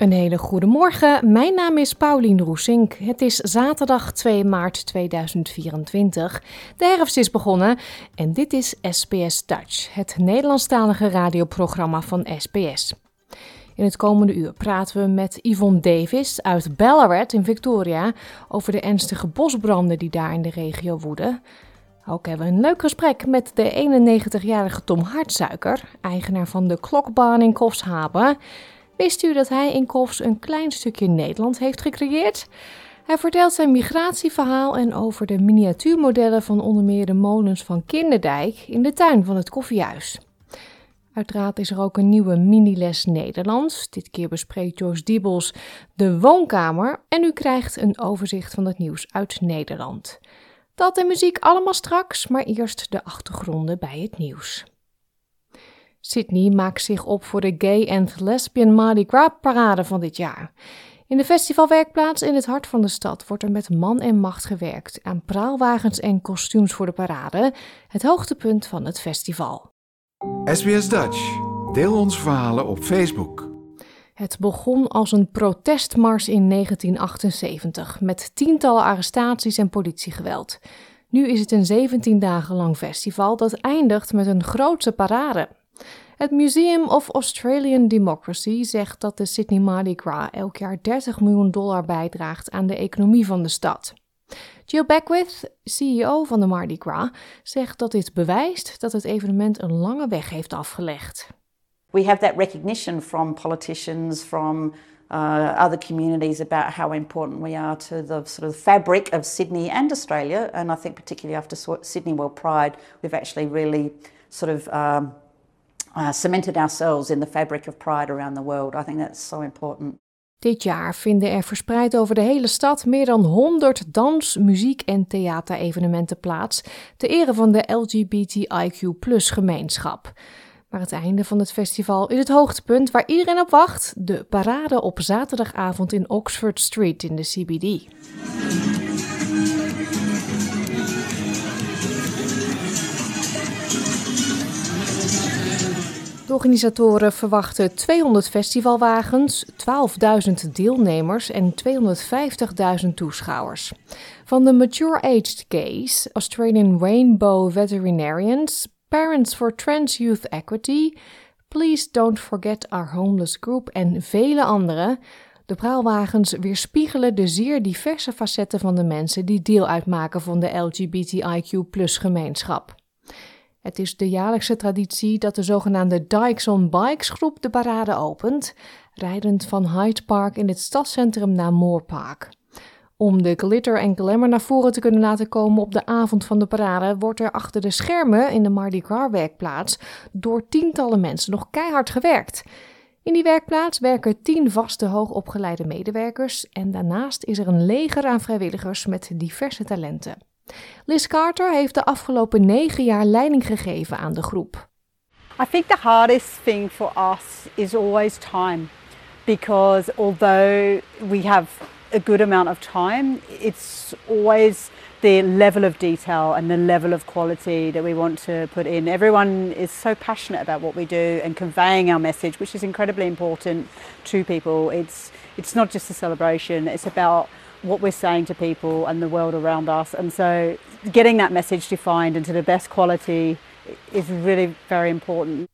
Een hele goede morgen. Mijn naam is Paulien Roesink. Het is zaterdag 2 maart 2024. De herfst is begonnen en dit is SBS Dutch, het Nederlandstalige radioprogramma van SBS. In het komende uur praten we met Yvonne Davis uit Ballarat in Victoria over de ernstige bosbranden die daar in de regio woeden. Ook hebben we een leuk gesprek met de 91-jarige Tom Hartsuiker, eigenaar van de Klokbaan in Kofshaben. Wist u dat hij in Kofs een klein stukje Nederland heeft gecreëerd? Hij vertelt zijn migratieverhaal en over de miniatuurmodellen van onder meer de molens van Kinderdijk in de tuin van het koffiehuis. Uiteraard is er ook een nieuwe miniles Nederlands. Dit keer bespreekt Joyce Diebels de woonkamer en u krijgt een overzicht van het nieuws uit Nederland. Dat en muziek allemaal straks, maar eerst de achtergronden bij het nieuws. Sydney maakt zich op voor de Gay and Lesbian Mardi Gras parade van dit jaar. In de festivalwerkplaats in het hart van de stad wordt er met man en macht gewerkt aan praalwagens en kostuums voor de parade, het hoogtepunt van het festival. SBS Dutch. Deel onze verhalen op Facebook. Het begon als een protestmars in 1978 met tientallen arrestaties en politiegeweld. Nu is het een 17 dagen lang festival dat eindigt met een grootse parade. Het Museum of Australian Democracy zegt dat de Sydney Mardi Gras elk jaar 30 miljoen dollar bijdraagt aan de economie van de stad. Jill Beckwith, CEO van de Mardi Gras, zegt dat dit bewijst dat het evenement een lange weg heeft afgelegd. We have that recognition from politicians, from uh, other communities about how important we are to the sort of fabric of Sydney and Australia. And I think particularly after Sydney World Pride, we've actually really sort of um, uh, cemented ourselves in the fabric of pride around the world. I think that's so important. Dit jaar vinden er verspreid over de hele stad meer dan 100 dans-, muziek- en theaterevenementen plaats ter ere van de LGBTIQ-gemeenschap. Maar het einde van het festival is het hoogtepunt waar iedereen op wacht: de parade op zaterdagavond in Oxford Street in de CBD. De organisatoren verwachten 200 festivalwagens, 12.000 deelnemers en 250.000 toeschouwers. Van de Mature Aged Gays, Australian Rainbow Veterinarians, Parents for Trans Youth Equity, Please Don't Forget Our Homeless Group en vele andere. De praalwagens weerspiegelen de zeer diverse facetten van de mensen die deel uitmaken van de LGBTIQ-gemeenschap. Het is de jaarlijkse traditie dat de zogenaamde Dykes on Bikes groep de parade opent, rijdend van Hyde Park in het stadscentrum naar Moore Park. Om de glitter en glamour naar voren te kunnen laten komen op de avond van de parade, wordt er achter de schermen in de Mardi Gras werkplaats door tientallen mensen nog keihard gewerkt. In die werkplaats werken tien vaste hoogopgeleide medewerkers en daarnaast is er een leger aan vrijwilligers met diverse talenten. Liz Carter heeft de afgelopen negen jaar leiding gegeven aan de groep. I think the hardest thing for us is always time because although we have a good amount of time, it's always the level of detail and the level of quality that we want to put in. Everyone is so passionate about what we do and conveying our message, which is incredibly important to people. It's it's not just a celebration, it's about what we're saying to people and the world around us. And so getting that message defined into the best quality is really very important.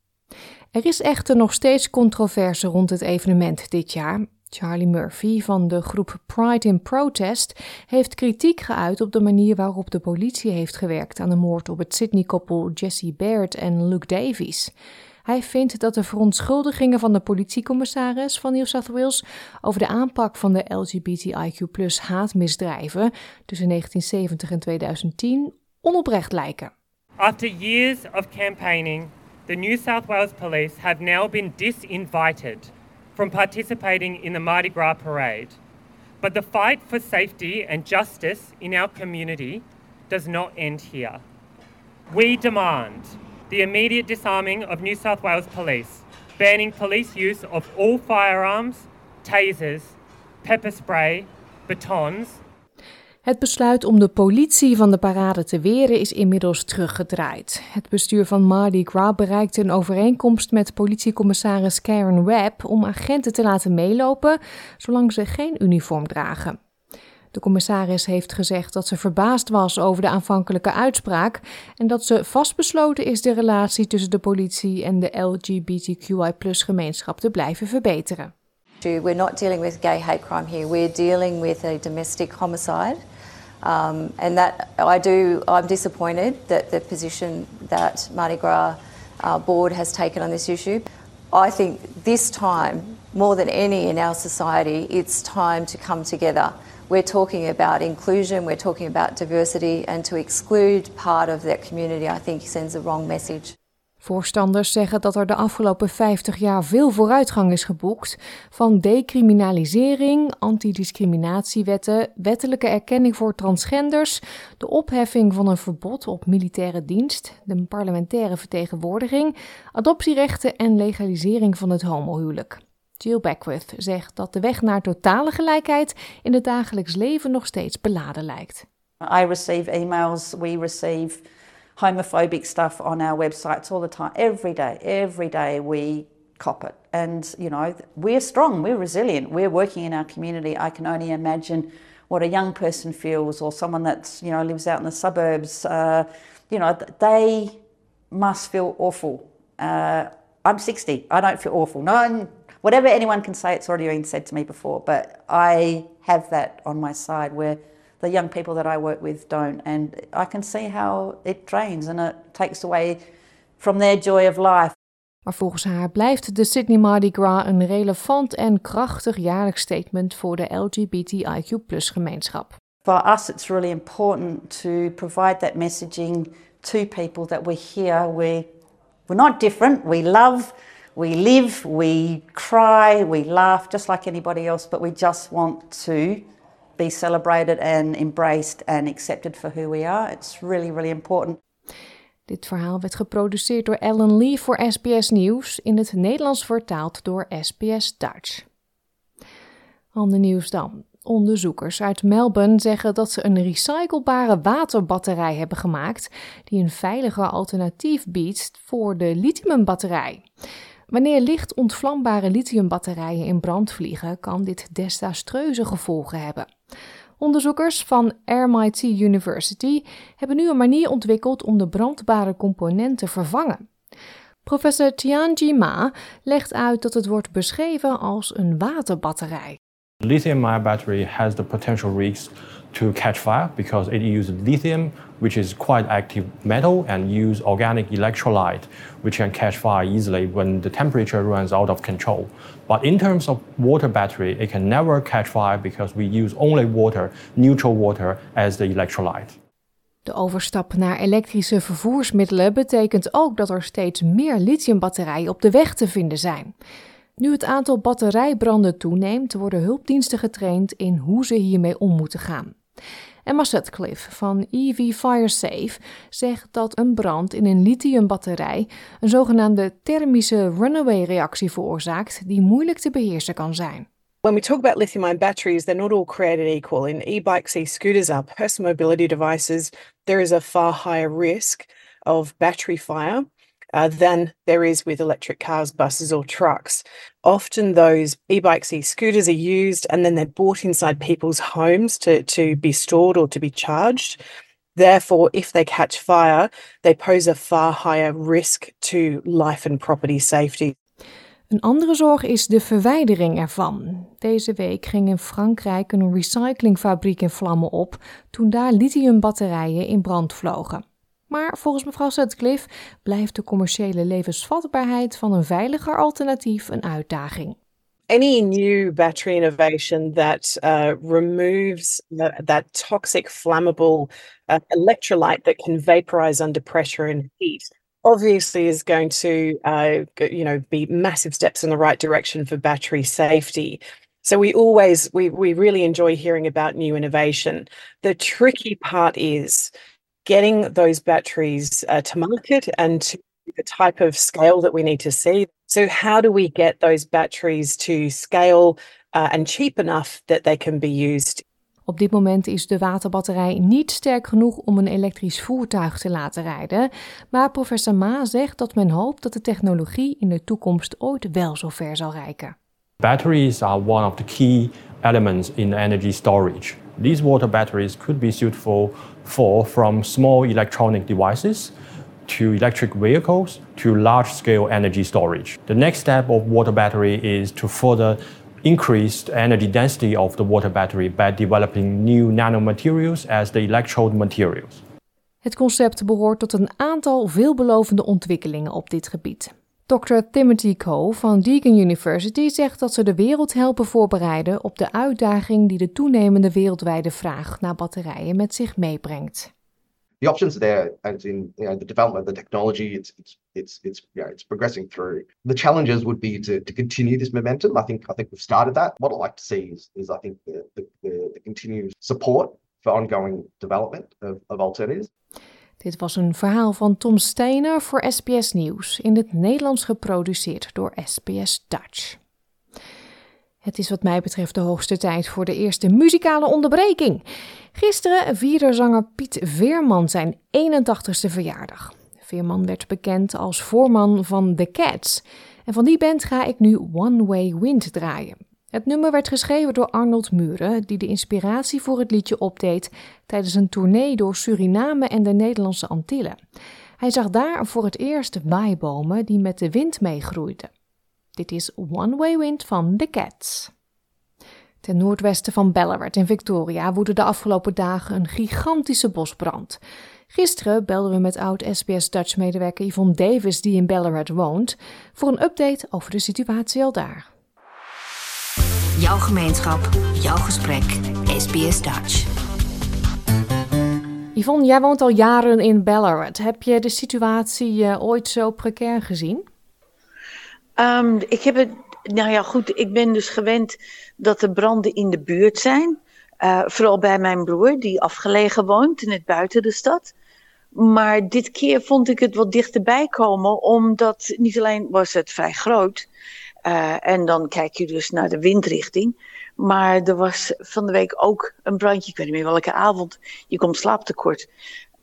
Er is echter nog steeds controverse rond het evenement dit jaar. Charlie Murphy van de groep Pride in Protest heeft kritiek geuit op de manier waarop de politie heeft gewerkt aan de moord op het Sydney-koppel Jesse Baird en Luke Davies. Hij vindt dat de verontschuldigingen van de politiecommissaris van New South Wales over de aanpak van de LGBTIQ haatmisdrijven tussen 1970 en 2010 onoprecht lijken. After years of campaigning, the New South Wales Police have now been disinvited from participating in the Mardi Gras parade. But the fight for safety and justice in our community does not end here. We demand the immediate disarming of New South Wales Police, banning police use of all firearms, tasers, pepper spray, batons het besluit om de politie van de parade te weren is inmiddels teruggedraaid. Het bestuur van Mardi Gras bereikte een overeenkomst met politiecommissaris Karen Webb om agenten te laten meelopen zolang ze geen uniform dragen. De commissaris heeft gezegd dat ze verbaasd was over de aanvankelijke uitspraak en dat ze vastbesloten is de relatie tussen de politie en de LGBTQI-gemeenschap te blijven verbeteren. We're not dealing with gay hate crime here. We're dealing with a domestic homicide. Um, and that I do, I'm disappointed that the position that Mardi Gras uh, board has taken on this issue. I think this time, more than any in our society, it's time to come together. We're talking about inclusion, we're talking about diversity, and to exclude part of that community, I think, sends a wrong message. Voorstanders zeggen dat er de afgelopen 50 jaar veel vooruitgang is geboekt, van decriminalisering, antidiscriminatiewetten, wettelijke erkenning voor transgenders, de opheffing van een verbod op militaire dienst, de parlementaire vertegenwoordiging, adoptierechten en legalisering van het homohuwelijk. Jill Beckwith zegt dat de weg naar totale gelijkheid in het dagelijks leven nog steeds beladen lijkt. I receive emails, we receive homophobic stuff on our websites all the time. Every day, every day we cop it. And, you know, we're strong, we're resilient, we're working in our community. I can only imagine what a young person feels or someone that's, you know, lives out in the suburbs. Uh, you know, they must feel awful. Uh, I'm 60, I don't feel awful. No, whatever anyone can say, it's already been said to me before, but I have that on my side where the young people that I work with don't. And I can see how it drains and it takes away from their joy of life. Maar volgens haar blijft de Sydney Mardi Gras een relevant en krachtig jaarlijks statement voor de LGBTIQ gemeenschap. For us it's really important to provide that messaging to people that we're here, we we're not different, we love, we live, we cry, we laugh just like anybody else, but we just want to be celebrated and embraced and accepted for who we are. It's really, really important. Dit verhaal werd geproduceerd door Ellen Lee voor SBS Nieuws, in het Nederlands vertaald door SBS Dutch. Ander nieuws dan. Onderzoekers uit Melbourne zeggen dat ze een recyclebare waterbatterij hebben gemaakt die een veiliger alternatief biedt voor de lithiumbatterij. Wanneer licht ontvlambare lithiumbatterijen in brand vliegen, kan dit desastreuze gevolgen hebben. Onderzoekers van RMIT University hebben nu een manier ontwikkeld om de brandbare component te vervangen. Professor Tianji Ma legt uit dat het wordt beschreven als een waterbatterij. Lithium-ion battery has the potential risks to catch fire because it uses lithium, which is quite active metal, and use organic electrolyte, which can catch fire easily when the temperature runs out of control. But in terms of water battery, it can never catch fire because we use only water, neutral water, as the electrolyte. De overstap naar elektrische vervoersmiddelen betekent ook dat er steeds meer lithiumbatterijen op de weg te vinden zijn. Nu het aantal batterijbranden toeneemt, worden hulpdiensten getraind in hoe ze hiermee om moeten gaan. Emma Sutcliffe van EV FireSafe zegt dat een brand in een lithiumbatterij een zogenaamde thermische runaway-reactie veroorzaakt die moeilijk te beheersen kan zijn. When we talk about lithium ion batteries, they're not all created equal. In e bikes, e scooters are personal mobility devices. There is a far higher risk of battery fire uh, than there is with electric cars, buses, or trucks. Often, those e bikes, e scooters are used and then they're bought inside people's homes to, to be stored or to be charged. Therefore, if they catch fire, they pose a far higher risk to life and property safety. Een andere zorg is de verwijdering ervan. Deze week ging in Frankrijk een recyclingfabriek in vlammen op toen daar lithiumbatterijen in brand vlogen. Maar volgens mevrouw Sutcliffe blijft de commerciële levensvatbaarheid van een veiliger alternatief een uitdaging. any new battery innovation that uh, removes that toxic, flammable uh, electrolyte that can vaporize under pressure and heat obviously is going to, uh, you know, be massive steps in the right direction for battery safety. So we always we we really enjoy hearing about new innovation. The tricky part is getting those batteries uh, to market and to the type of scale that we need to see. So how do we get those batteries to scale uh, and cheap enough that they can be used Op dit moment is de waterbatterij niet sterk genoeg om een elektrisch voertuig te laten rijden, maar professor Ma zegt dat men hoopt dat de technologie in de toekomst ooit wel zo ver zal reiken. Batteries are one of the key elements in energy storage. These water batteries could be suitable for from small electronic devices to electric vehicles to large scale energy storage. The next step of water battery is to further increase the energy density of the water battery by developing new nanomaterials as the electrode materials. Het concept behoort tot een aantal veelbelovende ontwikkelingen op dit gebied. Dr. Timothy Coe van Deakin University zegt dat ze de wereld helpen voorbereiden op de uitdaging die de toenemende wereldwijde vraag naar batterijen met zich meebrengt. The options are there, and in you know, the development of the technology, it's it's it's it's yeah, it's progressing through. The challenges would be to, to continue this momentum. I think I think we've started that. What I'd like to see is is I think the the, the, the continued support for ongoing development of, of alternatives. Dit was een verhaal van Tom Steiner voor SBS Nieuws, in het Nederlands geproduceerd door SBS Dutch. Het is wat mij betreft de hoogste tijd voor de eerste muzikale onderbreking. Gisteren vierde zanger Piet Veerman zijn 81ste verjaardag. Veerman werd bekend als voorman van The Cats. En van die band ga ik nu One Way Wind draaien. Het nummer werd geschreven door Arnold Muren, die de inspiratie voor het liedje opdeed tijdens een tournee door Suriname en de Nederlandse Antillen. Hij zag daar voor het eerst waaibomen die met de wind meegroeiden. Dit is One Way Wind van The Cats. Ten noordwesten van Ballarat in Victoria woedde de afgelopen dagen een gigantische bosbrand. Gisteren belden we met oud-SBS Dutch-medewerker Yvonne Davis, die in Ballarat woont, voor een update over de situatie al daar. Jouw gemeenschap, jouw gesprek, SBS Dutch. Yvonne, jij woont al jaren in Ballarat. Heb je de situatie uh, ooit zo precair gezien? Um, ik heb het, nou ja, goed, ik ben dus gewend dat er branden in de buurt zijn. Uh, vooral bij mijn broer, die afgelegen woont, net buiten de stad. Maar dit keer vond ik het wat dichterbij komen, omdat niet alleen was het vrij groot. Uh, en dan kijk je dus naar de windrichting. Maar er was van de week ook een brandje, ik weet niet meer welke avond. Je komt slaaptekort.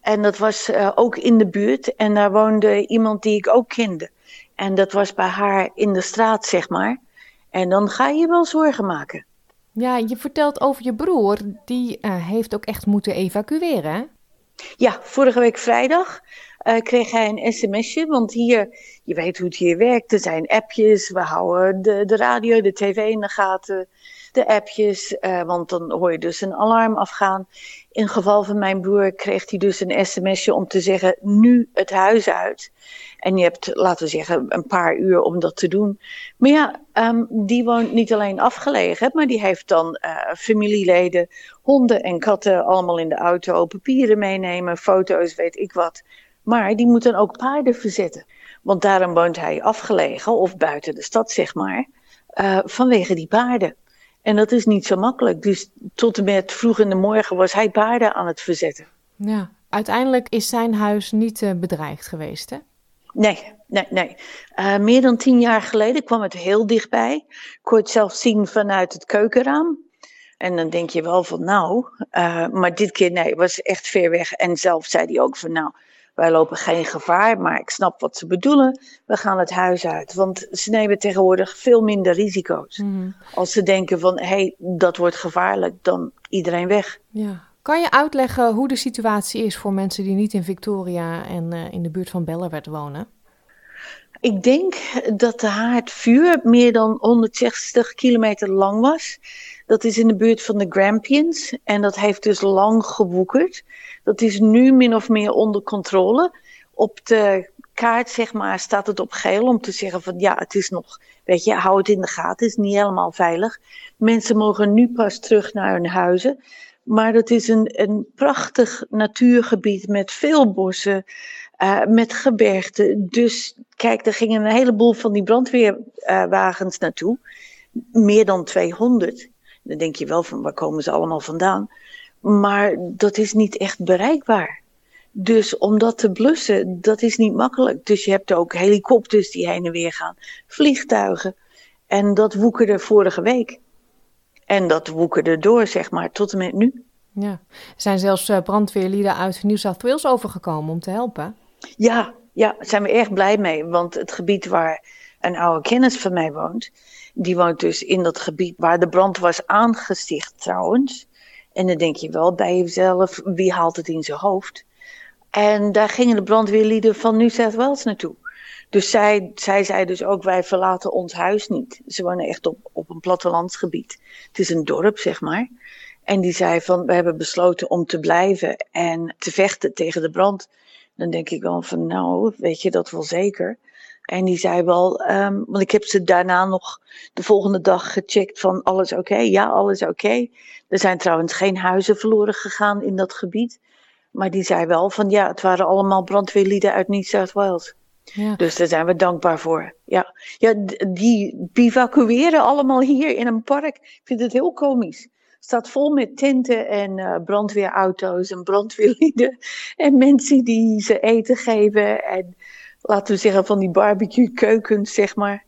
En dat was uh, ook in de buurt. En daar woonde iemand die ik ook kende. En dat was bij haar in de straat, zeg maar. En dan ga je wel zorgen maken. Ja, je vertelt over je broer. Die uh, heeft ook echt moeten evacueren, hè? Ja, vorige week vrijdag uh, kreeg hij een sms'je. Want hier, je weet hoe het hier werkt. Er zijn appjes. We houden de, de radio, de tv in de gaten. De appjes. Uh, want dan hoor je dus een alarm afgaan. In geval van mijn broer kreeg hij dus een sms'je om te zeggen: nu het huis uit. En je hebt, laten we zeggen, een paar uur om dat te doen. Maar ja, um, die woont niet alleen afgelegen, maar die heeft dan uh, familieleden, honden en katten allemaal in de auto, papieren meenemen, foto's, weet ik wat. Maar die moet dan ook paarden verzetten. Want daarom woont hij afgelegen of buiten de stad, zeg maar, uh, vanwege die paarden. En dat is niet zo makkelijk. Dus tot en met vroeg in de morgen was hij paarden aan het verzetten. Ja, uiteindelijk is zijn huis niet uh, bedreigd geweest, hè? Nee, nee, nee. Uh, meer dan tien jaar geleden kwam het heel dichtbij. Ik kon het zelf zien vanuit het keukenraam. En dan denk je wel van nou, uh, maar dit keer nee, het was echt ver weg. En zelf zei hij ook van nou, wij lopen geen gevaar, maar ik snap wat ze bedoelen. We gaan het huis uit. Want ze nemen tegenwoordig veel minder risico's. Mm. Als ze denken van hé, hey, dat wordt gevaarlijk, dan iedereen weg. Ja. Kan je uitleggen hoe de situatie is voor mensen die niet in Victoria en uh, in de buurt van Ballarat wonen? Ik denk dat de haardvuur meer dan 160 kilometer lang was. Dat is in de buurt van de Grampians en dat heeft dus lang gewoekerd. Dat is nu min of meer onder controle. Op de kaart zeg maar, staat het op geel om te zeggen van ja, het is nog, weet je, hou het in de gaten, het is niet helemaal veilig. Mensen mogen nu pas terug naar hun huizen. Maar dat is een, een prachtig natuurgebied met veel bossen, uh, met gebergten. Dus kijk, er gingen een heleboel van die brandweerwagens naartoe. Meer dan 200. Dan denk je wel van waar komen ze allemaal vandaan. Maar dat is niet echt bereikbaar. Dus om dat te blussen, dat is niet makkelijk. Dus je hebt ook helikopters die heen en weer gaan, vliegtuigen. En dat woekerde vorige week. En dat woekerde door, zeg maar, tot en met nu. Ja, er zijn zelfs uh, brandweerlieden uit New South Wales overgekomen om te helpen. Ja, ja, daar zijn we erg blij mee. Want het gebied waar een oude kennis van mij woont, die woont dus in dat gebied waar de brand was aangesticht trouwens. En dan denk je wel bij jezelf, wie haalt het in zijn hoofd? En daar gingen de brandweerlieden van New South Wales naartoe. Dus zij, zij zei dus ook, wij verlaten ons huis niet. Ze wonen echt op, op een plattelandsgebied. Het is een dorp, zeg maar. En die zei van, we hebben besloten om te blijven en te vechten tegen de brand. Dan denk ik wel van, nou, weet je dat wel zeker. En die zei wel, um, want ik heb ze daarna nog de volgende dag gecheckt van alles oké. Ja, alles oké. Er zijn trouwens geen huizen verloren gegaan in dat gebied. Maar die zei wel van ja, het waren allemaal brandweerlieden uit New South Wales. Ja. Dus daar zijn we dankbaar voor. Ja, ja die bivakkueren allemaal hier in een park. Ik vind het heel komisch. Het staat vol met tenten en uh, brandweerauto's en brandweerlieden. En mensen die ze eten geven. En laten we zeggen van die barbecue keukens, zeg maar.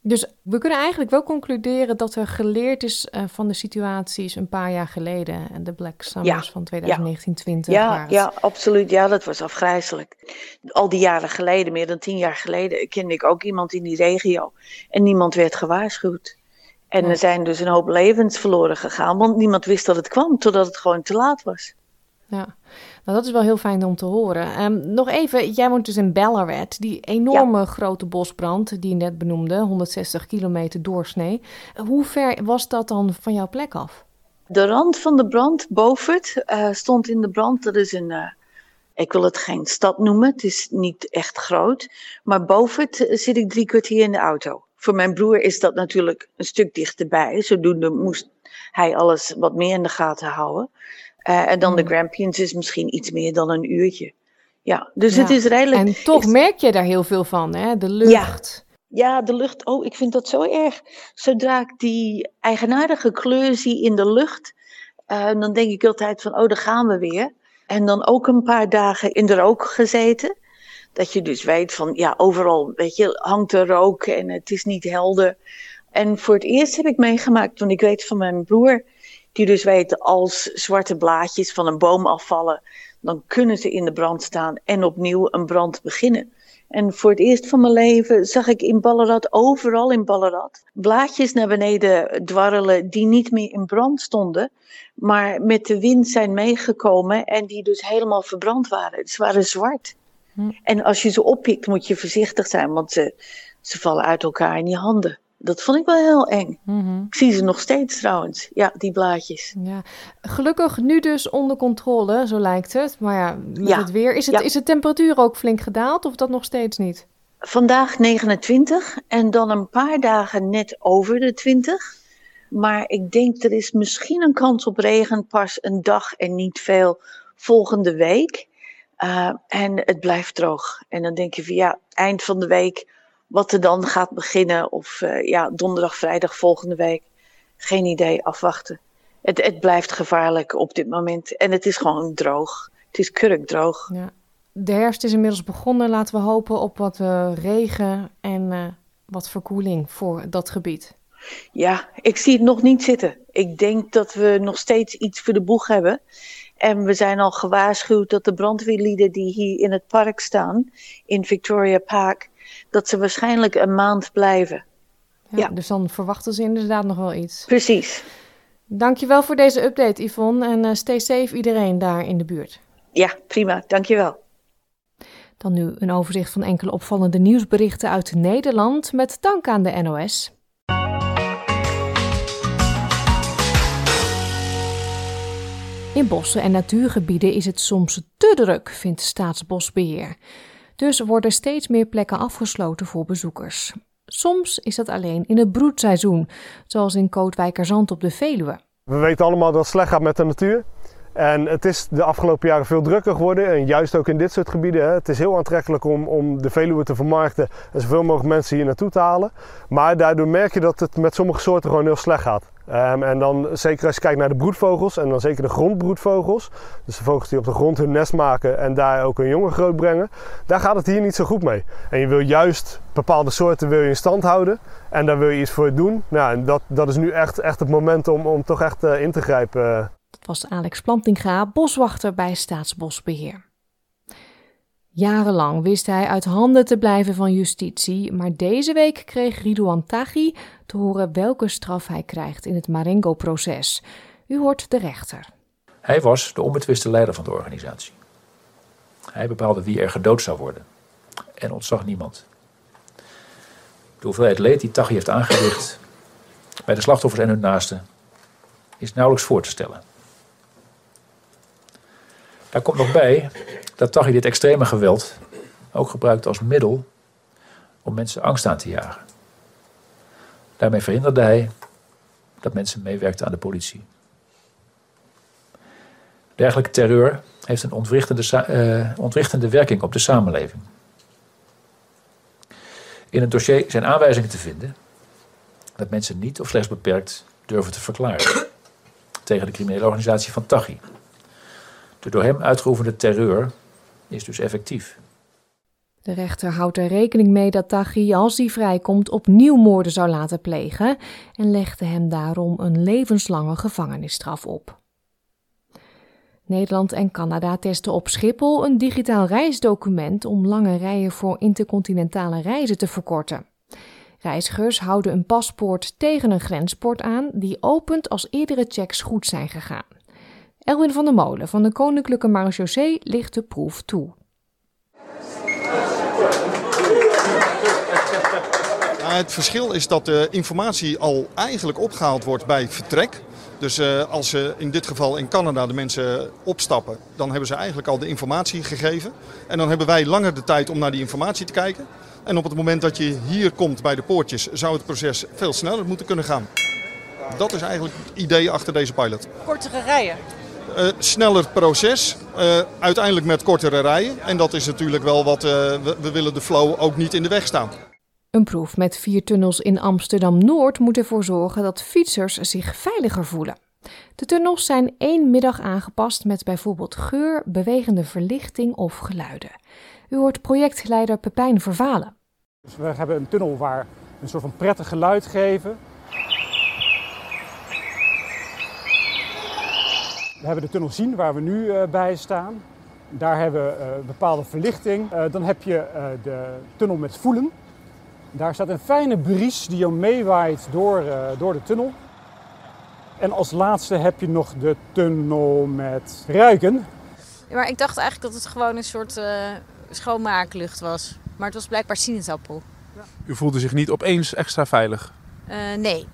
Dus we kunnen eigenlijk wel concluderen dat er geleerd is uh, van de situaties een paar jaar geleden. En de Black Summers ja, van 2019 Ja, ja, ja, absoluut. Ja, dat was afgrijzelijk. Al die jaren geleden, meer dan tien jaar geleden, kende ik ook iemand in die regio. En niemand werd gewaarschuwd. En ja. er zijn dus een hoop levens verloren gegaan, want niemand wist dat het kwam, totdat het gewoon te laat was. Ja, nou, dat is wel heel fijn om te horen. Um, nog even, jij woont dus in Ballarat, die enorme ja. grote bosbrand die je net benoemde, 160 kilometer doorsnee. Hoe ver was dat dan van jouw plek af? De rand van de brand, Beaufort, uh, stond in de brand. Dat is een, uh, ik wil het geen stad noemen, het is niet echt groot. Maar Beaufort uh, zit ik drie kwartier in de auto. Voor mijn broer is dat natuurlijk een stuk dichterbij. Zodoende moest hij alles wat meer in de gaten houden. Uh, en dan de Grampians is misschien iets meer dan een uurtje. Ja, dus ja. het is redelijk... En toch merk je daar heel veel van, hè? De lucht. Ja. ja, de lucht. Oh, ik vind dat zo erg. Zodra ik die eigenaardige kleur zie in de lucht, uh, dan denk ik altijd van, oh, daar gaan we weer. En dan ook een paar dagen in de rook gezeten. Dat je dus weet van, ja, overal, weet je, hangt er rook en het is niet helder. En voor het eerst heb ik meegemaakt, want ik weet van mijn broer die dus weten als zwarte blaadjes van een boom afvallen, dan kunnen ze in de brand staan en opnieuw een brand beginnen. En voor het eerst van mijn leven zag ik in Ballarat, overal in Ballarat, blaadjes naar beneden dwarrelen die niet meer in brand stonden, maar met de wind zijn meegekomen en die dus helemaal verbrand waren. Ze waren zwart. Hm. En als je ze oppikt moet je voorzichtig zijn, want ze, ze vallen uit elkaar in je handen. Dat vond ik wel heel eng. Mm-hmm. Ik zie ze nog steeds trouwens, ja, die blaadjes. Ja. Gelukkig nu dus onder controle, zo lijkt het. Maar ja, met ja. het weer. Is, het, ja. is de temperatuur ook flink gedaald of dat nog steeds niet? Vandaag 29 en dan een paar dagen net over de 20. Maar ik denk er is misschien een kans op regen pas een dag en niet veel volgende week. Uh, en het blijft droog. En dan denk je van ja, eind van de week wat er dan gaat beginnen, of uh, ja, donderdag, vrijdag volgende week, geen idee, afwachten. Het, het blijft gevaarlijk op dit moment en het is gewoon droog. Het is kurkdroog. Ja. De herfst is inmiddels begonnen. Laten we hopen op wat uh, regen en uh, wat verkoeling voor dat gebied. Ja, ik zie het nog niet zitten. Ik denk dat we nog steeds iets voor de boeg hebben. En we zijn al gewaarschuwd dat de brandweerlieden die hier in het park staan, in Victoria Park, dat ze waarschijnlijk een maand blijven. Ja, ja. Dus dan verwachten ze inderdaad nog wel iets. Precies. Dankjewel voor deze update, Yvonne. En uh, stay safe iedereen daar in de buurt. Ja, prima. Dankjewel. Dan nu een overzicht van enkele opvallende nieuwsberichten uit Nederland met dank aan de NOS. In bossen en natuurgebieden is het soms te druk, vindt Staatsbosbeheer. Dus worden steeds meer plekken afgesloten voor bezoekers. Soms is dat alleen in het broedseizoen, zoals in Kootwijkerzand op de Veluwe. We weten allemaal dat het slecht gaat met de natuur. En het is de afgelopen jaren veel drukker geworden. En juist ook in dit soort gebieden. Hè. Het is heel aantrekkelijk om, om de Veluwe te vermarkten en zoveel mogelijk mensen hier naartoe te halen. Maar daardoor merk je dat het met sommige soorten gewoon heel slecht gaat. Um, en dan zeker als je kijkt naar de broedvogels en dan zeker de grondbroedvogels. Dus de vogels die op de grond hun nest maken en daar ook hun jongen groot brengen. Daar gaat het hier niet zo goed mee. En je wil juist bepaalde soorten wil je in stand houden. En daar wil je iets voor doen. Nou, en dat, dat is nu echt, echt het moment om, om toch echt uh, in te grijpen. Dat was Alex Plantinga, boswachter bij Staatsbosbeheer. Jarenlang wist hij uit handen te blijven van justitie, maar deze week kreeg Ridouan Taghi te horen welke straf hij krijgt in het Marengo-proces. U hoort de rechter. Hij was de onbetwiste leider van de organisatie. Hij bepaalde wie er gedood zou worden en ontzag niemand. De hoeveelheid leed die Taghi heeft aangericht bij de slachtoffers en hun naasten is nauwelijks voor te stellen. Daar komt nog bij dat Taghi dit extreme geweld ook gebruikt als middel om mensen angst aan te jagen. Daarmee verhinderde hij dat mensen meewerkten aan de politie. Dergelijke terreur heeft een ontwrichtende, uh, ontwrichtende werking op de samenleving. In het dossier zijn aanwijzingen te vinden dat mensen niet of slechts beperkt durven te verklaren tegen de criminele organisatie van Taghi. De door hem uitgeoefende terreur is dus effectief. De rechter houdt er rekening mee dat Taghi, als hij vrijkomt, opnieuw moorden zou laten plegen en legde hem daarom een levenslange gevangenisstraf op. Nederland en Canada testen op Schiphol een digitaal reisdocument om lange rijen voor intercontinentale reizen te verkorten. Reizigers houden een paspoort tegen een grenspoort aan die opent als eerdere checks goed zijn gegaan. Elwin van der Molen van de Koninklijke Marechaussee ligt de proef toe. Het verschil is dat de informatie al eigenlijk opgehaald wordt bij vertrek. Dus uh, als ze in dit geval in Canada de mensen opstappen, dan hebben ze eigenlijk al de informatie gegeven. En dan hebben wij langer de tijd om naar die informatie te kijken. En op het moment dat je hier komt bij de poortjes, zou het proces veel sneller moeten kunnen gaan. Dat is eigenlijk het idee achter deze pilot. Kortere rijen? Uh, sneller proces, uh, uiteindelijk met kortere rijen. En dat is natuurlijk wel wat uh, we, we willen de flow ook niet in de weg staan. Een proef met vier tunnels in Amsterdam-Noord moet ervoor zorgen dat fietsers zich veiliger voelen. De tunnels zijn één middag aangepast met bijvoorbeeld geur, bewegende verlichting of geluiden. U hoort projectleider Pepijn Vervalen. Dus we hebben een tunnel waar een soort van prettig geluid geven. We hebben de tunnel zien waar we nu uh, bij staan. Daar hebben we uh, bepaalde verlichting. Uh, dan heb je de tunnel met voelen. Daar staat een fijne bries die je meewaait door, door de tunnel. En als laatste heb je nog de tunnel met ruiken. Ja, maar ik dacht eigenlijk dat het gewoon een soort schoonmaaklucht was. Maar het was blijkbaar sinaasappel. U voelde zich niet opeens extra veilig? nee.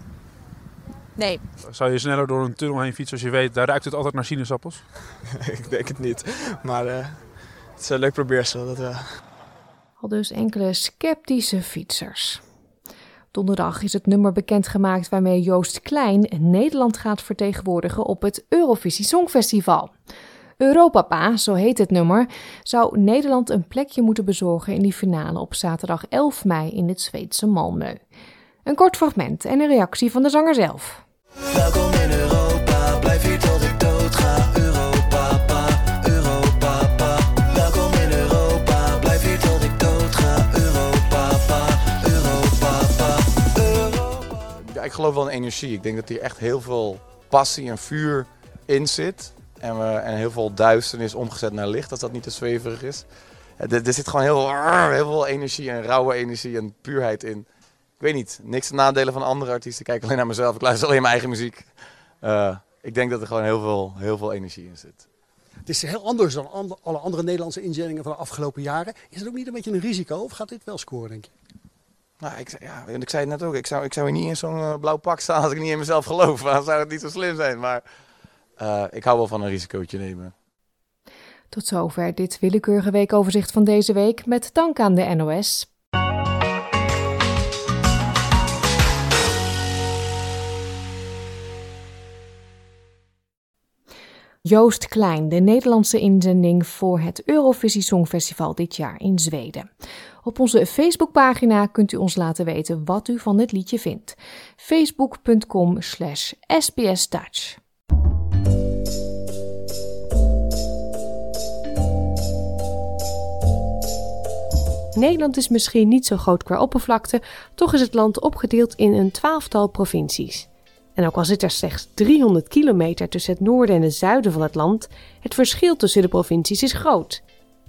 Nee. Zou je sneller door een tunnel heen fietsen als je weet, daar ruikt het altijd naar sinaasappels? ik denk het niet. Maar uh, het is een leuk probeersel. Dat, uh... Al dus enkele sceptische fietsers. Donderdag is het nummer bekendgemaakt waarmee Joost Klein Nederland gaat vertegenwoordigen op het Eurovisie Songfestival. Europapa, zo heet het nummer, zou Nederland een plekje moeten bezorgen in die finale op zaterdag 11 mei in het Zweedse Malmö. Een kort fragment en een reactie van de zanger zelf. Welkom in Europa, blijf hier tot ik dood ga. Europa, pa, Europa, pa. Welkom in Europa, blijf hier tot ik dood ga. Europa, pa, Europa, ik geloof wel in energie. Ik denk dat hier echt heel veel passie en vuur in zit. En, we, en heel veel duisternis omgezet naar licht, als dat niet te zweverig is. Er, er zit gewoon heel, heel veel energie en rauwe energie en puurheid in weet niet, niks te nadelen van andere artiesten. Ik kijk alleen naar mezelf. Ik luister alleen mijn eigen muziek. Uh, ik denk dat er gewoon heel veel, heel veel energie in zit. Het is heel anders dan alle andere Nederlandse inzendingen van de afgelopen jaren. Is het ook niet een beetje een risico of gaat dit wel scoren, denk je? Nou, ik, zei- ja, ik zei het net ook, ik zou, ik zou hier niet in zo'n eh, blauw pak staan als ik niet in mezelf geloof. Dan zou het niet zo slim zijn. Maar eh, ik hou wel van een risicootje nemen. Tot zover dit willekeurige weekoverzicht van deze week met dank aan de NOS. Joost Klein, de Nederlandse inzending voor het Eurovisie Songfestival dit jaar in Zweden. Op onze Facebookpagina kunt u ons laten weten wat u van dit liedje vindt. facebook.com slash. Nederland is misschien niet zo groot qua oppervlakte, toch is het land opgedeeld in een twaalftal provincies. En ook al zit er slechts 300 kilometer tussen het noorden en het zuiden van het land, het verschil tussen de provincies is groot.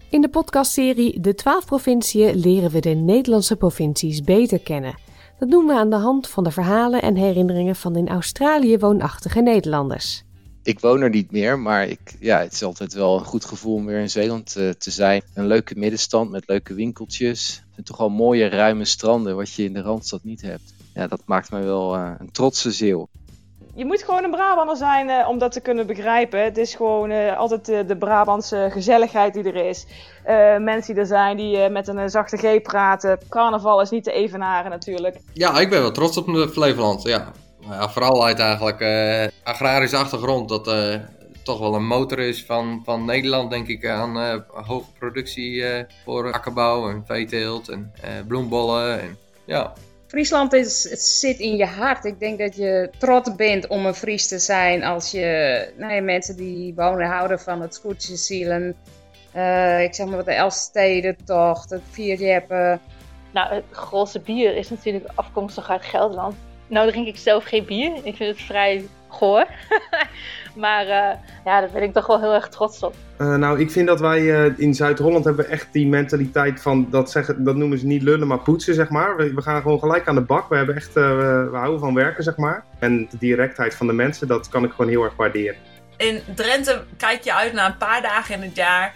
In de podcastserie De 12 provinciën leren we de Nederlandse provincies beter kennen. Dat doen we aan de hand van de verhalen en herinneringen van in Australië woonachtige Nederlanders. Ik woon er niet meer, maar ik, ja, het is altijd wel een goed gevoel om weer in Zeeland eh, te zijn. Een leuke middenstand met leuke winkeltjes. En toch al mooie ruime stranden, wat je in de Randstad niet hebt. Ja, dat maakt mij wel eh, een trotse zeeuw. Je moet gewoon een Brabander zijn eh, om dat te kunnen begrijpen. Het is gewoon eh, altijd de, de Brabantse gezelligheid die er is. Eh, mensen die er zijn die eh, met een zachte G praten. Carnaval is niet te evenaren natuurlijk. Ja, ik ben wel trots op mijn Flevoland. Ja. Nou ja, vooral uit eigenlijk eh, agrarische achtergrond. Dat eh, toch wel een motor is van, van Nederland, denk ik, aan eh, hoge productie eh, voor akkerbouw en veeteelt en eh, bloembollen. En, ja. Friesland is, het zit in je hart. Ik denk dat je trots bent om een Fries te zijn als je nou ja, mensen die wonen houden van het scootjeszielen. Eh ik zeg maar wat de Elfstedentocht, het vierjeppen. Nou, het Grolse bier is natuurlijk afkomstig uit Gelderland. Nou drink ik zelf geen bier. Ik vind het vrij goor. maar eh, ja, daar ben ik toch wel heel erg trots op. Eh, nou, ik vind dat wij eh, in Zuid-Holland hebben echt die mentaliteit van, dat, zeggen, dat noemen ze niet lullen, maar poetsen, zeg maar. We, we gaan gewoon gelijk aan de bak. We, hebben echt, eh, we, houden van werken, zeg maar. En de directheid van de mensen, dat kan ik gewoon heel erg waarderen. In Drenthe kijk je uit naar een paar dagen in het jaar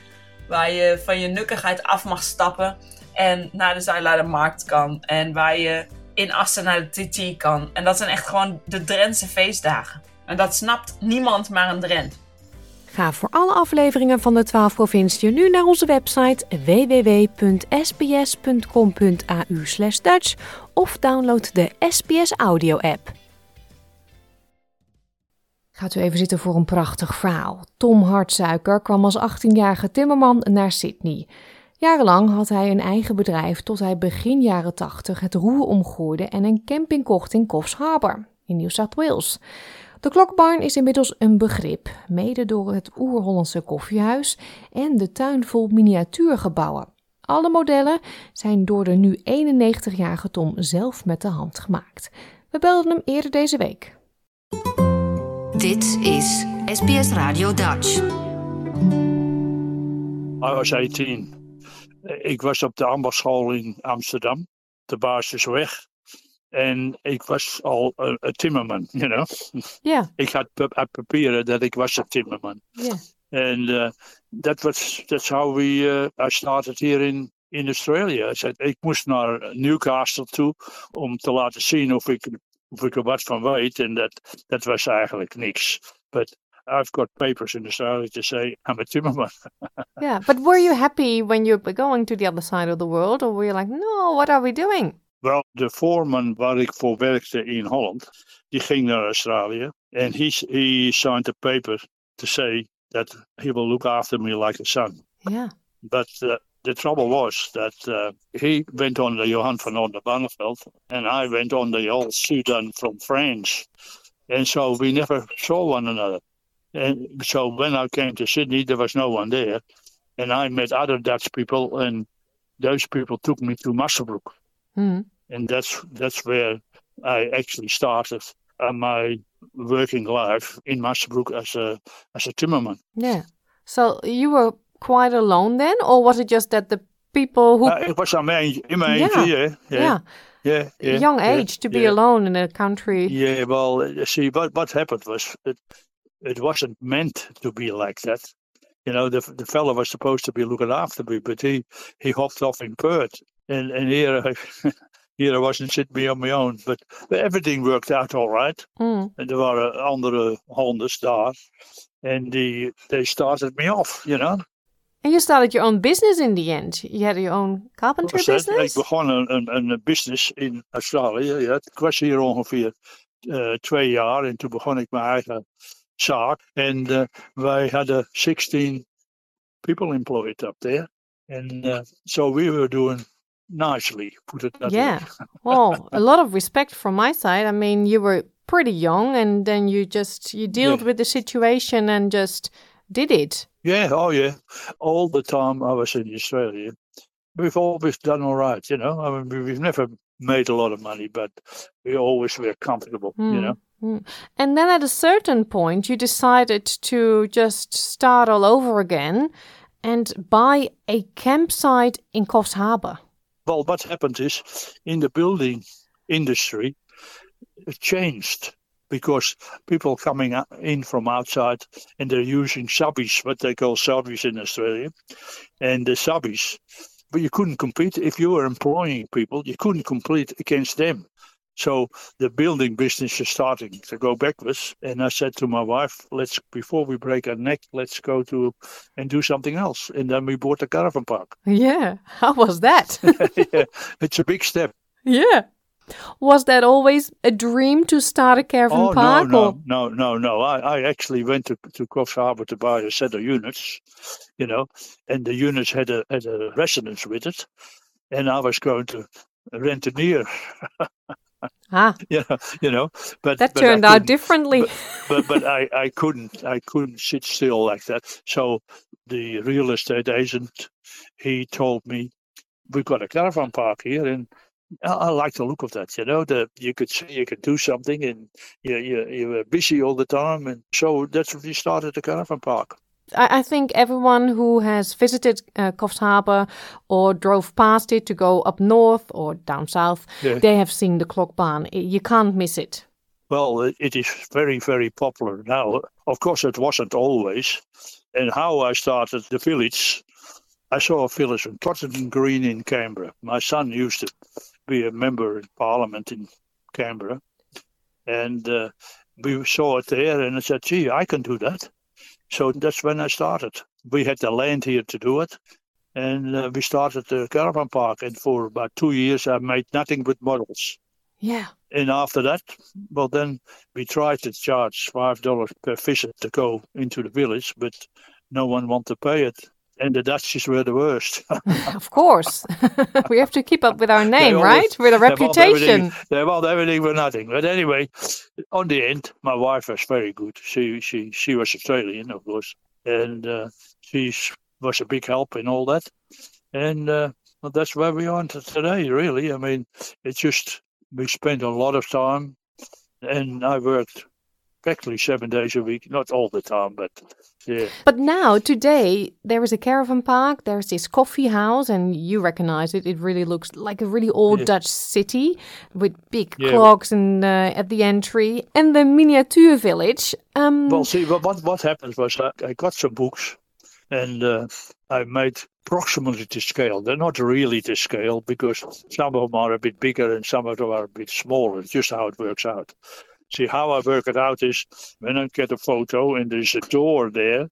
waar je van je nukkigheid af mag stappen en naar de Zijlaardermarkt kan en waar je in Assen naar de TT kan. En dat zijn echt gewoon de Drentse feestdagen. En dat snapt niemand maar een Drent. Ga voor alle afleveringen van de 12 provinciën nu naar onze website www.sbs.com.au Dutch of download de SBS Audio app. Gaat u even zitten voor een prachtig verhaal. Tom Hartsuiker kwam als 18-jarige timmerman naar Sydney. Jarenlang had hij een eigen bedrijf tot hij begin jaren 80 het roer omgooide en een camping kocht in Coffs Harbour in New South Wales. De klokbarn is inmiddels een begrip, mede door het oer-Hollandse koffiehuis en de tuin vol miniatuurgebouwen. Alle modellen zijn door de nu 91-jarige Tom zelf met de hand gemaakt. We belden hem eerder deze week. Dit is SBS Radio Dutch. I was 18. Ik was op de ambachtschool in Amsterdam, de basisweg. En ik was al een, timmerman, you know. Ja. Ik had pa- had papieren dat ik was een timmerman. Ja. And uh, that was that's how we uh, I started here in in Australia. I said, ik moest naar Newcastle toe om te laten zien of ik of ik er wat van weet. En dat dat was eigenlijk niks. But I've got papers in Australia to say I'm a timmerman. Yeah, but were you happy when you were going to the other side of the world, or were you like, no, what are we doing? Wel, de voorman waar ik voor werkte in Holland, die ging naar Australië. En he, he signed a paper to say that he will look after me like a son. Yeah. But uh, the trouble was that uh, he went on the Johan van Onderbarneveld and I went on the old Sudan from France. And so we never saw one another. And so when I came to Sydney, there was no one there. And I met other Dutch people, and those people took me to Musselbrook. Hmm. And that's that's where I actually started uh, my working life in Musselbrook as a as a timmerman. Yeah. So you were quite alone then, or was it just that the people who Uh, it was in my in my Yeah, yeah, yeah, yeah. yeah, yeah, young yeah, age to be yeah. alone in a country? Yeah, well, uh, see, what what happened was it it wasn't meant to be like that. You know, the the fellow was supposed to be looking after me, but he he hopped off in Perth, and and here I, here I wasn't sitting me on my own. But, but everything worked out all right. Mm. En er waren andere honden daar, en die they started me off, you know. And you started your own business in the end. You had your own carpentry Was business? Ik begon een, een, een business in Australië. Ja. Ik was hier ongeveer eh, twee jaar en toen begon ik mijn eigen zaak. En eh, wij hadden 16 people employed up there. And uh, so we were doing nicely, put it that Yeah. way. Well, a lot of respect from my side. I mean, you were pretty young and then you just you dealt Yeah. with the situation and just did it. Yeah, oh yeah. All the time I was in Australia, we've always done all right, you know. I mean, we- we've never made a lot of money, but we always were comfortable, you Mm, know. mm. And then at a certain point, you decided to just start all over again and buy a campsite in Coffs Harbour. Well, what happened is in the building industry, it changed because people coming in from outside and they're using subbies, what they call subbies in Australia, and the subbies. But you couldn't compete if you were employing people. You couldn't compete against them. So the building business is starting to go backwards. And I said to my wife, "Let's before we break our neck, let's go to and do something else." And then we bought a caravan park. Yeah. How was that? yeah, it's a big step. yeah. Was that always a dream to start a caravan oh park? no, or- no, no, no, no! I, I actually went to to Coffs Harbour to buy a set of units, you know, and the units had a had a residence with it, and I was going to rent a near. Ah. know, you know, but That but turned out differently. But, but but I I couldn't I couldn't sit still like that. So the real estate agent he told me we've got a caravan park here and I, I like the look of that, you know, that you could see you could do something and you, you, you were busy all the time. And so that's when we started the caravan park. I, I think everyone who has visited uh, Coffs Harbour or drove past it to go up north or down south, Yeah. they have seen the clock I- You can't miss it. Well, it, is very, very popular now. Of course, it wasn't always. And how I started the village, I saw a village in Cotton Green in Canberra. My son used to be a member in Parliament in Canberra. And uh, we saw it there, and I said, gee, I can do that. So that's when I started. We had the land here to do it. And uh, we started the caravan park. And for about two years, I made nothing but models. Yeah. And after that, well, then we tried to charge five dollars per visit to go into the village, but no one wanted to pay it. And the Dutchies were the worst. of course. we have to keep up with our name, always- right? With a they want everything- reputation. They want everything for nothing. But anyway, on the end, my wife was very good. She she she was Australian, of course, and uh, she was a big help in all that. And uh, well, that's where we are to today. Really, I mean, it's just we spent a lot of time, and I worked practically seven days a week. Not all the time, but yeah. But now, today, there is a caravan park, there's this coffee house, and you recognize it. It really looks like a really old Yeah. Dutch city with big Yeah. clocks and, uh, at the entry. And the miniature village. Um, Well, see, what what, what happened was I, I got some books, and uh, I made approximately to scale. They're not really to scale because some of them are a bit bigger and some of them are a bit smaller. It's just how it works out. See, how I work it out is when I get a photo and there's a door there.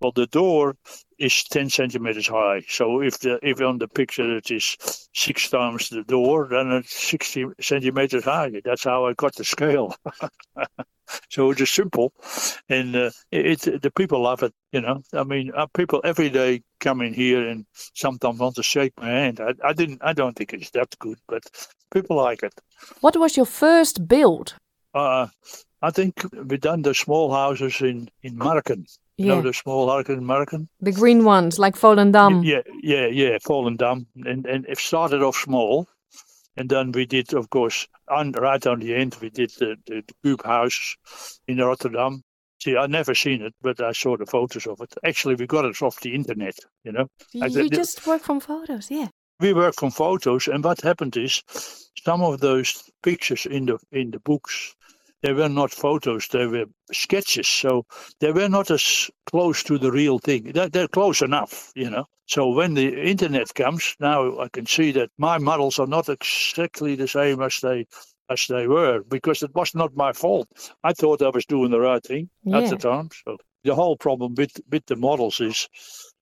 Well, the door is 10 centimeters high. So if the if on the picture it is six times the door, then it's 60 centimeters high. That's how I got the scale. so it's just simple, and uh, it, it the people love it. You know, I mean, uh, people every day come in here and sometimes want to shake my hand. I, I didn't. I don't think it's that good, but people like it. what was your first build? Uh, I think we done the small houses in in Marken. You Yeah. know the small houses in Marken. The green ones, like Volendam. Yeah, yeah, yeah, Volendam, and and it started off small, and then we did, of course, on right on the end, we did the the, the Cube House in Rotterdam. See, I never seen it, but I saw the photos of it. Actually, we got it off the internet. You know, I You did- just work from photos, yeah. We work from photos, and what happened is some of those pictures in the in the books they were not photos, they were sketches. So they were not as close to the real thing. They're, they're close enough, you know. So when the internet comes, now I can see that my models are not exactly the same as they as they were because it was not my fault. I thought I was doing the right thing at the time. So the whole problem with with the models is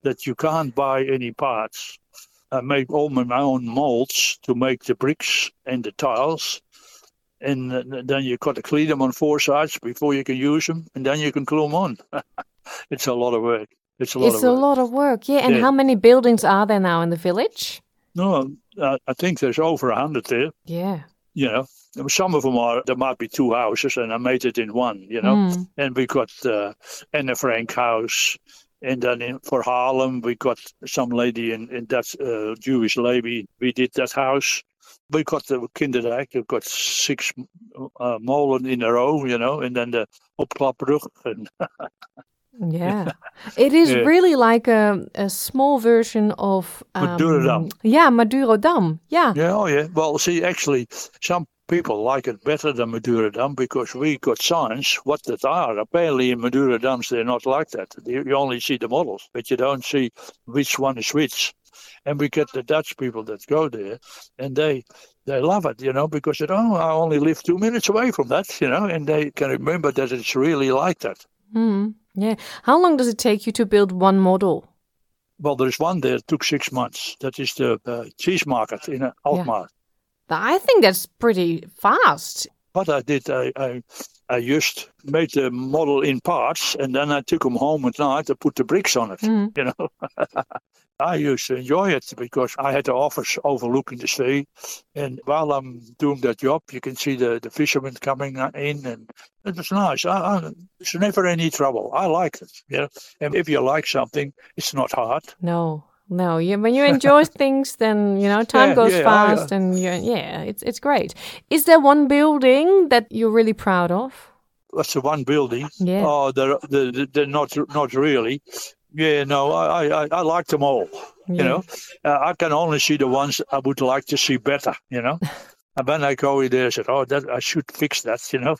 that you can't buy any parts. I make all my my own molds to make the bricks and the tiles. And then you got to clean them on four sides before you can use them, and then you can glue them on. it's a lot of work. It's a lot It's of a work. lot of work. Yeah. And Yeah. how many buildings are there now in the village? No, I, I think there's over a hundred there. Yeah. You know, some of them are there might be two houses, and I made it in one. You know, Mm. and we got uh, Anne Frank house, and then in, for Harlem we got some lady in in that uh, Jewish lady. We did that house. We got the Kinderdijk. We got six uh, molen in a row. You know, and then the opklapbrug and. Yeah. It is Yeah. really like a, a small version of um, Madurodam. Yeah, Madurodam. Yeah. Yeah, oh yeah. Well, see, actually, some people like it better than Madura Madurodam because we got signs what that are. Apparently, in Madurodams, they're not like that. You only see the models, but you don't see which one is which. And we get the Dutch people that go there, and they they love it, you know, because they oh, I only live two minutes away from that, you know, and they can remember that it's really like that. Mm. Yeah. How long does it take you to build one model? Well, there's one there that took six months. That is the uh, cheese market in Alkmaar. I think that's pretty fast. What I did, I, I, I just made the model in parts and then I took them home at night to put the bricks on it. Mhm. You know, I used to enjoy it because I had the office overlooking the sea. And while I'm doing that job, you can see the, the fishermen coming in and it was nice. I, I, it's never any trouble. I like it. You know, and if you like something, it's not hard. No. No, you, when you enjoy things, then you know time Yeah, goes yeah, fast, uh, and yeah, it's it's great. Is there one building that you're really proud of? That's the one building. Yeah. Oh, they're, they're, they're not not really. Yeah, no, I I, I like them all. You know, uh, I can only see the ones I would like to see better. You know, and when I go in there, I said, oh, that I should fix that. You know,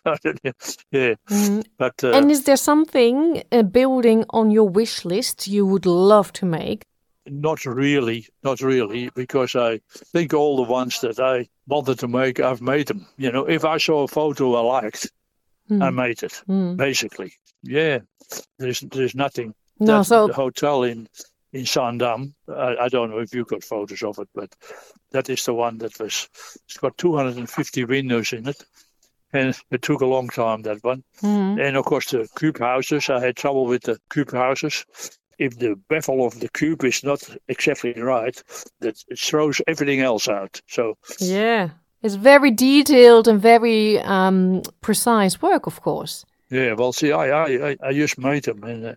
yeah. Mhm. But uh, and is there something a building on your wish list you would love to make? Not really, not really, because I think all the ones that I wanted to make, I've made them. You know, if I saw a photo I liked, I Mm. made it. Mm. Basically, yeah. There's there's nothing. No, That- so- the hotel in in Sandam. I, I don't know if you got photos of it, but that is the one that was. It's got 250 windows in it, and it took a long time that one. Mhm. And of course, the cube houses. I had trouble with the cube houses. If the bevel of the cube is not exactly right, that it throws everything else out. So Yeah, it's very detailed and very um, precise work, of course. yeah, well, see, I I I, just made them, and uh,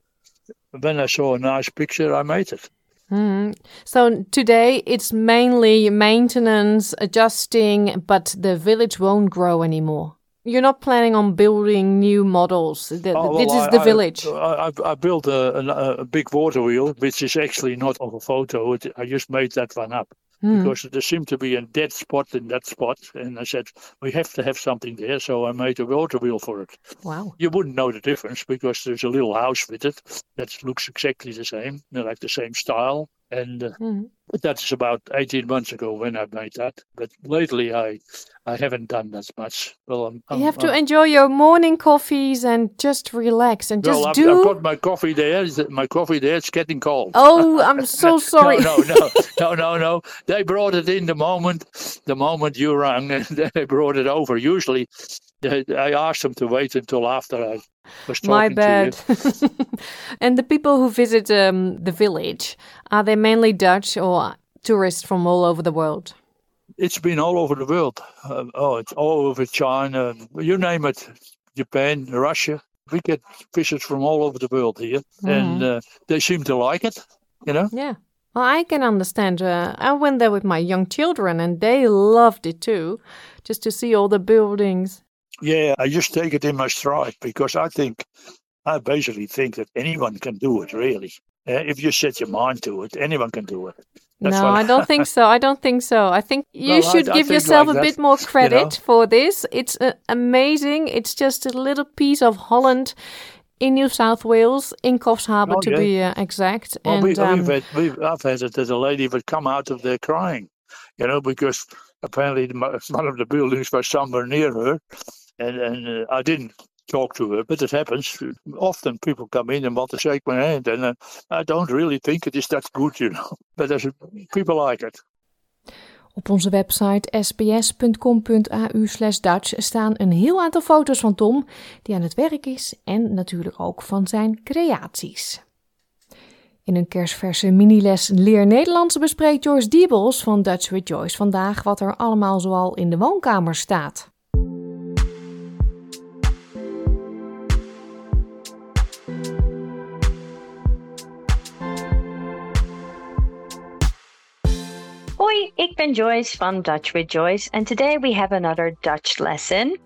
when I saw a nice picture, I made it. Mhm. So today it's mainly maintenance, adjusting, but the village won't grow anymore. You're not planning on building new models. The- Oh, this is I- the village. I, I, I built a, a, a big water wheel, which is actually not of a photo. It, I just made that one up Hmm. because there seemed to be a dead spot in that spot, and I said we have to have something there. So I made a water wheel for it. Wow. You wouldn't know the difference because there's a little house with it that looks exactly the same, like the same style. And uh, Mhm. that's about 18 months ago when I made that. But lately, I I haven't done that much. Well, I'm, I'm, You have to I'm- enjoy your morning coffees and just relax and just well, I've, do. I've got my coffee there. Is it- My coffee there. It's getting cold. Oh, I'm so sorry. No, no, no, no, no, no. They brought it in the moment, the moment you rang, and they brought it over. Usually, I asked them to wait until after I My bad. and the people who visit um, the village are they mainly Dutch or tourists from all over the world? It's been all over the world. Uh, oh, it's all over China. You name it, Japan, Russia. We get visitors from all over the world here, and Mhm. uh, they seem to like it. You know. Yeah. Well, I can understand. Uh, I went there with my young children and they loved it too, just to see all the buildings. Yeah, I just take it in my stride because I think, I basically think that anyone can do it, really. Uh, if you set your mind to it, anyone can do it. no, I don't think so. I don't think so. I think you Well, should I give think yourself like a that, bit more you credit know. for this. It's uh, amazing. It's just a little piece of Holland in New South Wales, in Coffs Oh, to yeah. be uh, exact. Well, and we, um, had, we've, I've had it that a lady would come out of there crying, you know, because apparently the one of the buildings was somewhere near her, and and uh, I didn't talk to her, but it happens. Often people come in and want to shake my hand, and uh, I don't really think it is that good, you know. But there's people like it. Op onze website sbs.com.au Dutch staan een heel aantal foto's van Tom die aan het werk is en natuurlijk ook van zijn creaties. In een kerstverse miniles Leer Nederlands bespreekt Joyce Diebels van Dutch with Joyce vandaag wat er allemaal zoal in de woonkamer staat. Ben Joyce van Dutch with Joyce, and today we have another Dutch lesson.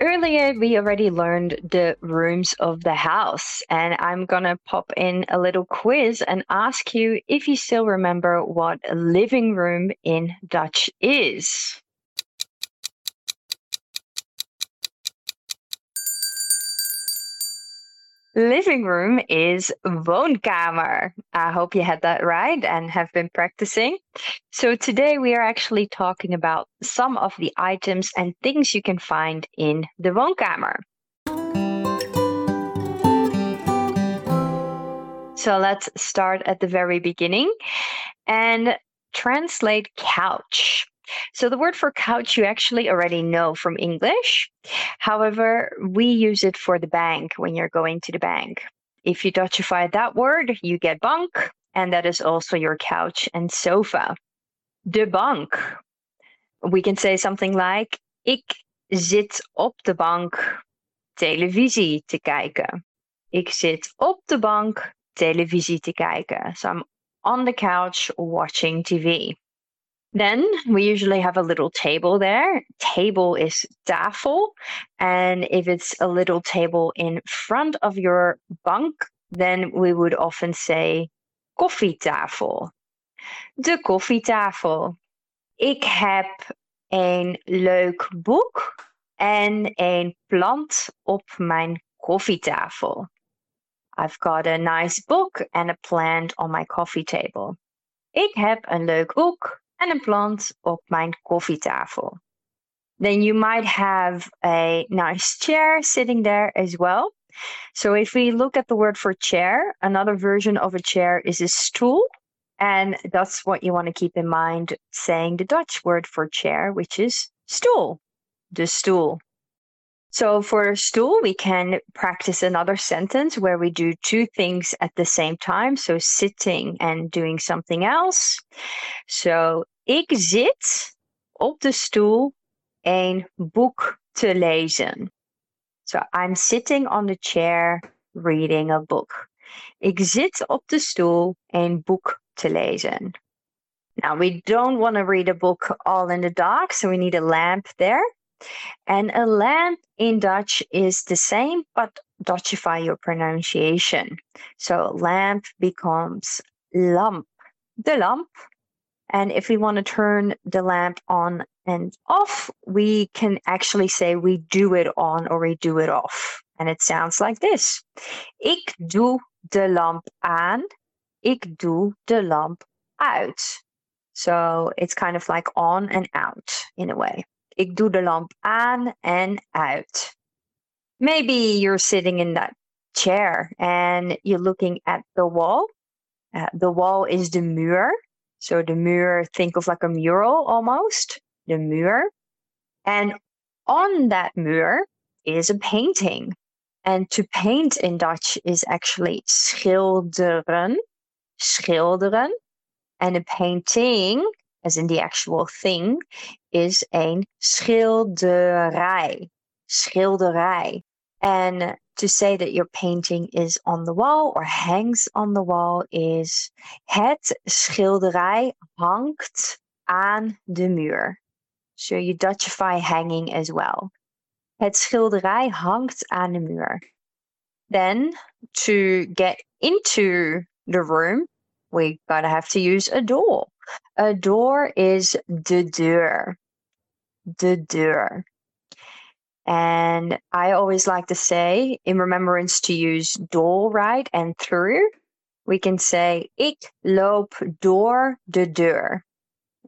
Earlier, we already learned the rooms of the house, and I'm gonna pop in a little quiz and ask you if you still remember what a living room in Dutch is. Living room is woonkamer. I hope you had that right and have been practicing. So, today we are actually talking about some of the items and things you can find in the woonkamer. So, let's start at the very beginning and translate couch. So, the word for couch you actually already know from English. However, we use it for the bank when you're going to the bank. If you Dutchify that word, you get bank, and that is also your couch and sofa. De bank. We can say something like: Ik zit op de bank televisie te kijken. Ik zit op de bank televisie te kijken. So I'm on the couch watching TV. Then we usually have a little table there. Table is tafel. And if it's a little table in front of your bank, then we would often say koffietafel. De koffietafel. Ik heb een leuk boek en een plant op mijn koffietafel. I've got a nice book and a plant on my coffee table. Ik heb een leuk boek en een plant op mijn koffietafel. Then you might have a nice chair sitting there as well. So if we look at the word for chair, another version of a chair is a stool. And that's what you want to keep in mind saying the Dutch word for chair, which is stoel. De stoel. So for stool, we can practice another sentence where we do two things at the same time. So sitting and doing something else. So ik zit op de stoel een boek te lezen. So I'm sitting on the chair reading a book. Ik zit op de stoel een boek te lezen. Now we don't want to read a book all in the dark, so we need a lamp there. And a lamp in Dutch is the same, but Dutchify your pronunciation. So lamp becomes lamp, the lamp. And if we want to turn the lamp on and off, we can actually say we do it on or we do it off. And it sounds like this. Ik doe de lamp aan. Ik doe de lamp uit. So it's kind of like on and out in a way. Ik doe de lamp aan en uit. Maybe you're sitting in that chair and you're looking at the wall. Uh, the wall is the muur. So the muur, think of like a mural almost. The muur. And on that muur is a painting. And to paint in Dutch is actually schilderen. Schilderen. And a painting, as in the actual thing, is een schilderij. Schilderij. And to say that your painting is on the wall or hangs on the wall is het schilderij hangt aan de muur. So you Dutchify hanging as well. Het schilderij hangt aan de muur. Then to get into the room, we're gonna have to use a door. A door is de deur. De deur. And I always like to say, in remembrance to use door, right, and through, we can say, ik loop door de deur.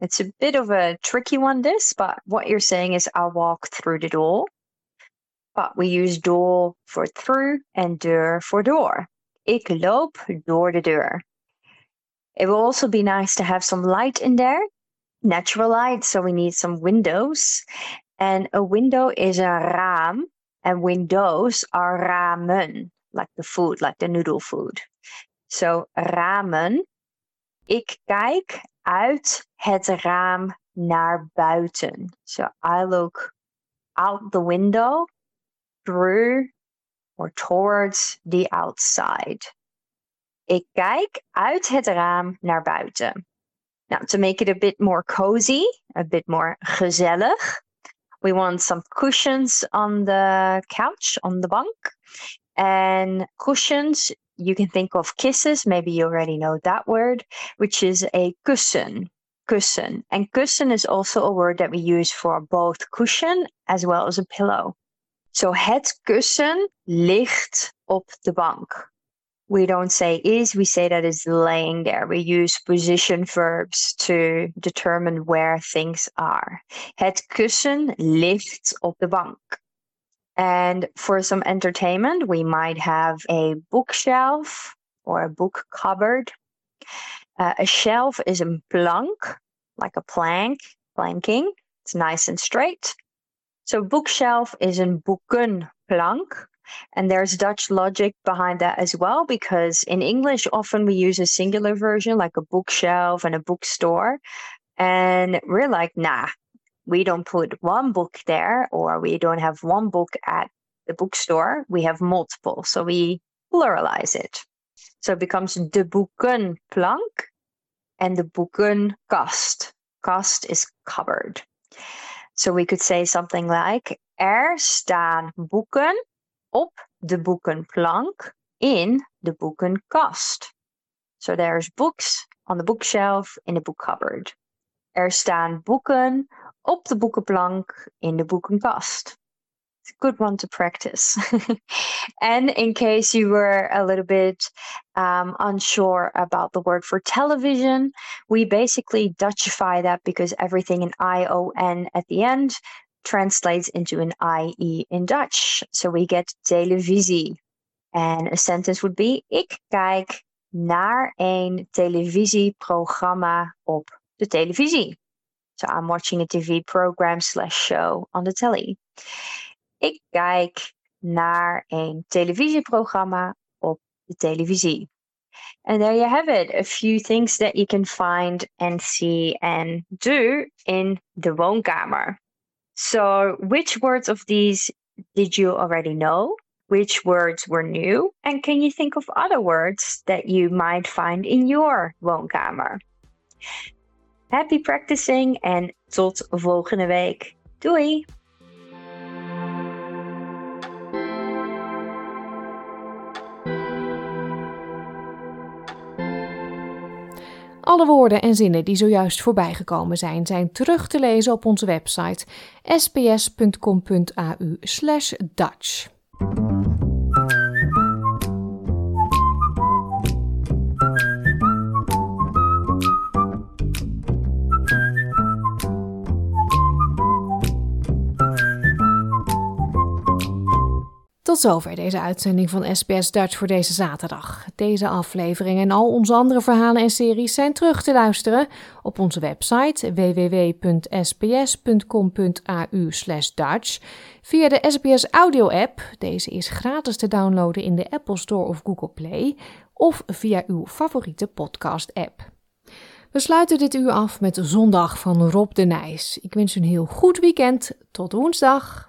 It's a bit of a tricky one, this, but what you're saying is, I'll walk through the door. But we use door for through and deur for door. Ik loop door de deur. It will also be nice to have some light in there, natural light, so we need some windows. And a window is a raam, and windows are ramen, like the food, like the noodle food. So ramen. Ik kijk uit het raam naar buiten. So I look out the window through or towards the outside. Ik kijk uit het raam naar buiten. Now, to make it a bit more cozy, a bit more gezellig, we want some cushions on the couch, on the bunk. And cushions, you can think of kisses, maybe you already know that word, which is a kussen. Kussen. And kussen is also a word that we use for both cushion as well as a pillow. So het kussen ligt op de bank. We don't say is, we say that it's laying there. We use position verbs to determine where things are. Het kussen ligt op de bank. And for some entertainment, we might have a bookshelf or a book cupboard. Uh, a shelf is a plank, like a plank, planking. It's nice and straight. So bookshelf is een boekenplank. And there's Dutch logic behind that as well, because in English, often we use a singular version like a bookshelf and a bookstore. And we're like, nah, we don't put one book there, or we don't have one book at the bookstore. We have multiple. So we pluralize it. So it becomes de boekenplank and the boekenkast. Kast is cupboard. So we could say something like: Er staan boeken op de boekenplank in de boekenkast. So there's books on the bookshelf in the book cupboard. Er staan boeken op de boekenplank in de boekenkast. It's a good one to practice. and in case you were a little bit um, unsure about the word for television, we basically Dutchify that because everything in I-O-N at the end translates into an IE in Dutch. So we get televisie. And a sentence would be: Ik kijk naar een televisieprogramma op de televisie. So I'm watching a TV program slash show on the telly. Ik kijk naar een televisieprogramma op de televisie. And there you have it, a few things that you can find and see and do in de woonkamer. So, which words of these did you already know? Which words were new? And can you think of other words that you might find in your woonkamer? Happy practicing en tot volgende week. Doei! Alle woorden en zinnen die zojuist voorbijgekomen zijn, zijn terug te lezen op onze website sbs.com.au/dutch. Tot zover deze uitzending van SBS Dutch voor deze zaterdag. Deze aflevering en al onze andere verhalen en series zijn terug te luisteren op onze website www.sbs.com.au/dutch, via de SBS Audio app. Deze is gratis te downloaden in de Apple Store of Google Play of via uw favoriete podcast app. We sluiten dit uur af met Zondag van Rob de Nijs. Ik wens u een heel goed weekend. Tot woensdag.